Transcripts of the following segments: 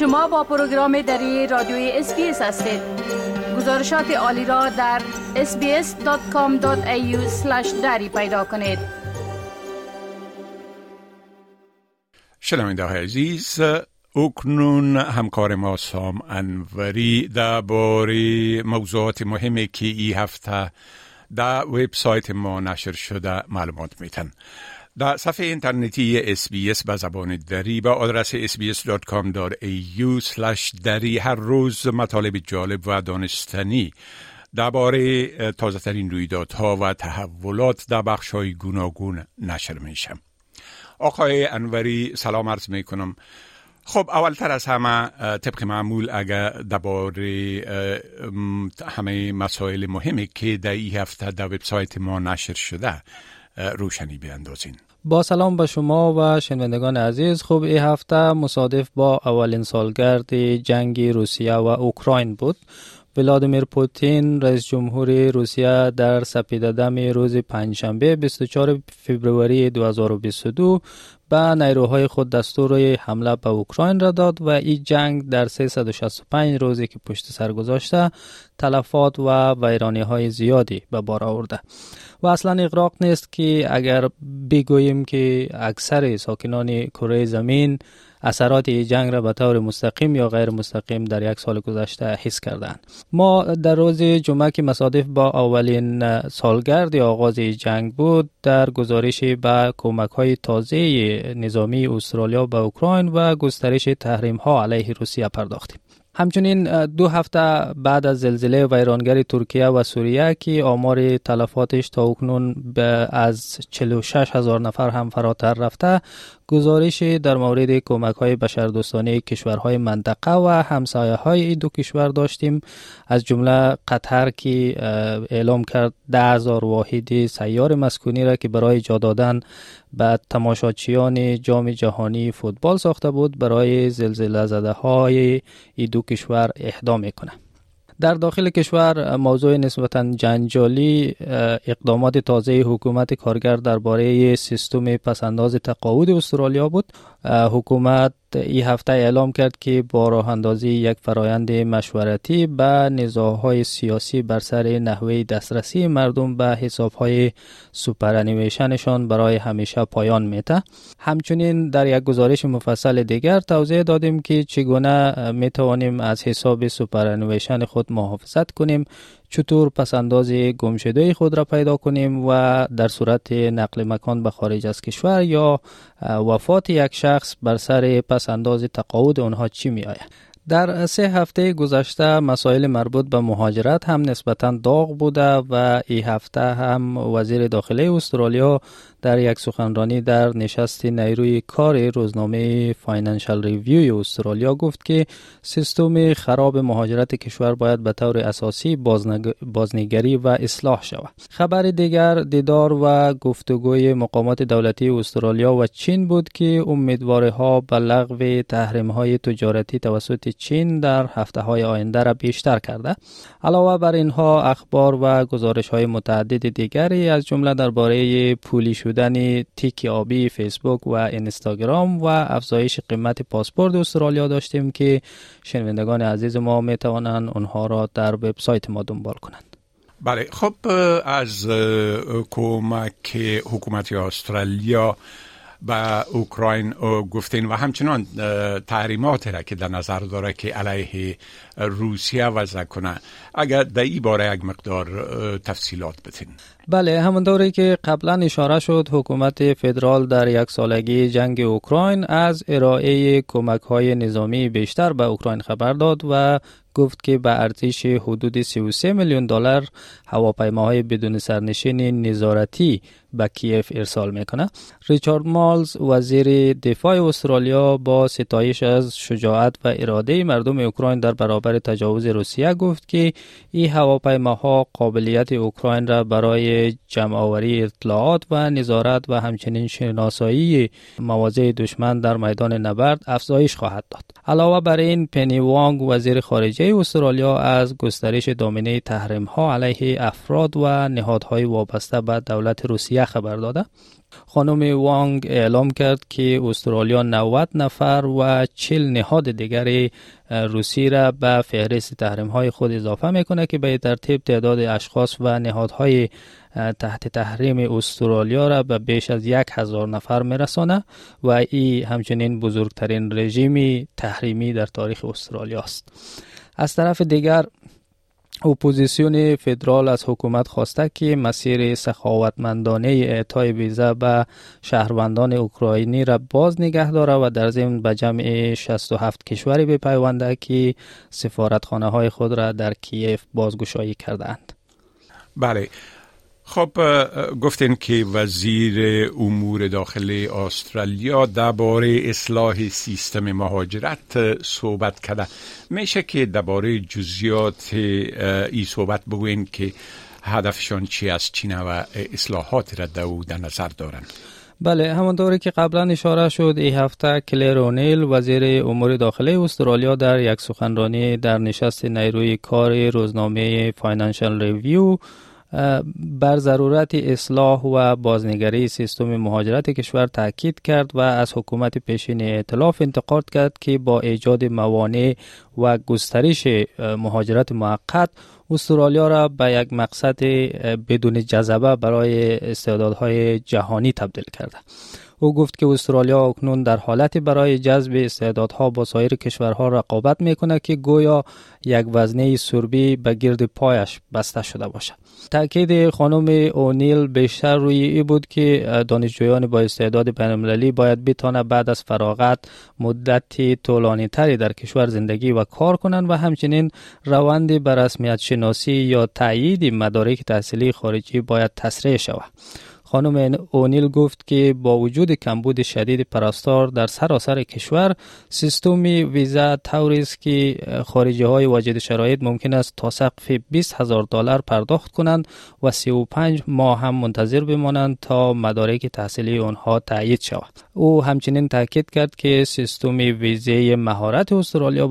شما با پروگرام دری رادیوی SBS هستید. گزارشات عالی را در sbs.com.au دری پیدا کنید. شنونده عزیز اکنون همکار ما سام انوری باری موضوعات مهمی که ای هفته در وبسایت ما نشر شده معلومات میتن. در صفحه اینترنتی اس به زبان دری با آدرس sbs.com.au دری هر روز مطالب جالب و دانستنی. درباره تازه ترین رویدادها و تحولات در بخش های گوناگون نشر میشم. آقای انوری سلام عرض می کنم خب اولتر از همه طبق معمول اگر درباره همه مسائل مهمی که در این هفته در وبسایت ما نشر شده روشنی بیندازین با سلام به شما و شنوندگان عزیز. خوب این هفته مصادف با اولین سالگرد جنگ روسیه و اوکراین بود. ولادیمیر پوتین رئیس جمهور روسیه در سپیددم روز پنجشنبه 24 فوریه 2022 به نیروهای خود دستور حمله به اوکراین را داد و این جنگ در 365 روزی که پشت سر گذاشته تلفات و ویرانی های زیادی به بار آورده. و اصلا اقراق نیست که اگر بگوییم که اکثر ساکنان کره زمین اثرات جنگ را به طور مستقیم یا غیر مستقیم در یک سال گذشته حس کردند ما در روز جمعه که مصادف با اولین سالگرد آغاز جنگ بود در گزارش به کمک های تازه نظامی استرالیا به اوکراین و گسترش تحریم ها علیه روسیه پرداختیم. همچنین دو هفته بعد از زلزله ویرانگر ترکیه و سوریه که آمار تلفاتش تا اکنون به از 46 هزار نفر هم فراتر رفته گزارش در مورد کمک های بشردوستانه کشورهای منطقه و همسایه های این دو کشور داشتیم. از جمله قطر که اعلام کرد ده هزار واحد سیار مسکونی را که برای جا دادن به تماشاچیان جام جهانی فوتبال ساخته بود برای زلزله زده های این دو کشور اهدا می‌کنه در داخل کشور موضوع نسبتا جنجالی اقدامات تازه حکومت کارگر درباره سیستم پسنداز تقاعد استرالیا بود. حکومت این هفته اعلام کرد که با راه اندازی یک فرایند مشورتی به نزاعهای سیاسی بر سر نحوه دسترسی مردم به حسابهای سوپرانیمیشنشان برای همیشه پایان میته همچنین در یک گزارش مفصل دیگر توضیح دادیم که چگونه می توانیم از حساب سوپرانیمیشن خود محافظت کنیم. چطور پسنداز گمشده خود را پیدا کنیم و در صورت نقل مکان به خارج از کشور یا وفات یک شخص بر سر پسنداز تقاعد آنها چی می آید در سه هفته گذشته مسائل مربوط به مهاجرت هم نسبتا داغ بوده و این هفته هم وزیر داخله استرالیا در یک سخنرانی در نشست نیروی کار روزنامه Financial Review استرالیا گفت که سیستم خراب مهاجرت کشور باید به طور اساسی بازنگری و اصلاح شود. خبر دیگر دیدار و گفتگوی مقامات دولتی استرالیا و چین بود که امیدواری ها به لغو تحریم های تجارتی توسط چین در هفته های آینده را بیشتر کرده. علاوه بر اینها اخبار و گزارش های متعدد دیگری از جمله درباره پولی شدن تیک آبی فیسبوک و اینستاگرام و افزایش قیمت پاسپورت استرالیا داشتیم که شنوندگان عزیز ما می توانند آنها را در وبسایت ما دنبال کنند. بله خب از کمک حکومت استرالیا به اوکراین گفتین و همچنان تحریمات را که در نظر داره که علیه روسیه وضع کنه اگر در این باره یک مقدار تفصیلات بتین بله همونطوری که قبلا اشاره شد حکومت فدرال در یک سالگی جنگ اوکراین از ارائه کمک های نظامی بیشتر به اوکراین خبر داد و گفت که به ارزش حدود 33 میلیون دلار هواپیماهای بدون سرنشین نظارتی به کیف ارسال می‌کنه. ریچارد مالز وزیر دفاع استرالیا با ستایش از شجاعت و اراده مردم اوکراین در برابر تجاوز روسیه گفت که این هواپیماها قابلیت اوکراین را برای جمع آوری اطلاعات و نظارت و همچنین شناسایی مواضع دشمن در میدان نبرد افزایش خواهد داد. علاوه بر این پنی وانگ وزیر خارجه استرالیا از گسترش دامنه تحریم ها علیه افراد و نهادهای وابسته به دولت روسیه خبر داده. خانم وانگ اعلام کرد که استرالیا 90 نفر و 40 نهاد دیگر روسی را به فهرست تحریم های خود اضافه می‌کنه که به ترتیب تعداد اشخاص و نهادهای تحت تحریم استرالیا را به بیش از یک هزار نفر میرسانه و این همچنین بزرگترین رژیم تحریمی در تاریخ استرالیا است. از طرف دیگر اپوزیسیون فدرال از حکومت خواسته که مسیر سخاوتمندانه اعطای ویزا به شهروندان اوکراینی را باز نگه داره و در ضمن به جمع 67 کشوری بپیونده که سفارتخانه های خود را در کیف بازگشایی کردند. بله خب گفتین که وزیر امور داخل استرالیا درباره اصلاح سیستم مهاجرت صحبت کرده. میشه که درباره جزیات ای صحبت بگوین که هدفشان چی است چی نوع اصلاحات را در نظر دارن؟ بله همانطوری که قبلا اشاره شد این هفته کلیر اونیل وزیر امور داخلی استرالیا در یک سخنرانی در نشست نیروی کار روزنامه Financial Review بر ضرورت اصلاح و بازنگری سیستم مهاجرت کشور تاکید کرد و از حکومت پیشین ائتلاف انتقاد کرد که با ایجاد موانع و گسترش مهاجرت موقت استرالیا را به یک مقصد بدون جذبه برای استعدادهای جهانی تبدیل کرده. او گفت که استرالیا اکنون در حالتی برای جذب استعدادها با سایر کشورها رقابت می‌کنه که گویا یک وزنه سربی به گرد پایش بسته شده باشد. تاکید خانم اونیل بیشتر روی ای بود که دانشجویان با استعداد بینالمللی باید بتانه بعد از فراغت مدتی طولانی تری در کشور زندگی و کار کنند و همچنین روند به رسمیت شناسی یا تایید مدارک تحصیلی خارجی باید تسریع شود. خانم اونیل گفت که با وجود کمبود شدید پرستار در سراسر کشور سیستم ویزا طوری است که خارجی های واجد شرایط ممکن است تا سقف 20 هزار دلار پرداخت کنند و 35 ماه هم منتظر بمانند تا مدارک تحصیلی آنها تایید شود. او همچنین تاکید کرد که سیستم ویزه مهارت استرالیا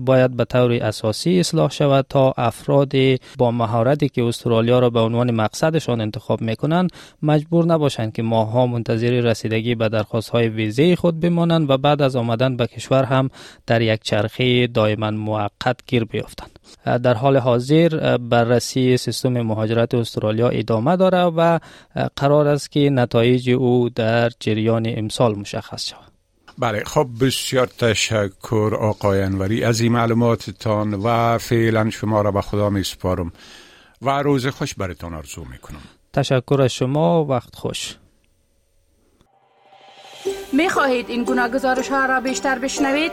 باید به طور اساسی اصلاح شود تا افراد با مهارتی که استرالیا را به عنوان مقصدشان انتخاب می‌کنند مجبور نباشند که ماها منتظر رسیدگی به درخواست های ویزه خود بمانند و بعد از آمدن به کشور هم در یک چرخه دائما موقت گیر بیفتند در حال حاضر بررسی سیستم مهاجرت استرالیا ادامه داره و قرار است که نتایج او در جریان امسال مشخص شود. بله خب بسیار تشکر آقای انوری. از این معلوماتتان و فعلا شما را به خدا می سپارم و روز خوش برتان آرزو می کنم تشکر از شما. وقت خوش. می خواهید این گونه گزارش ها را بیشتر بشنوید؟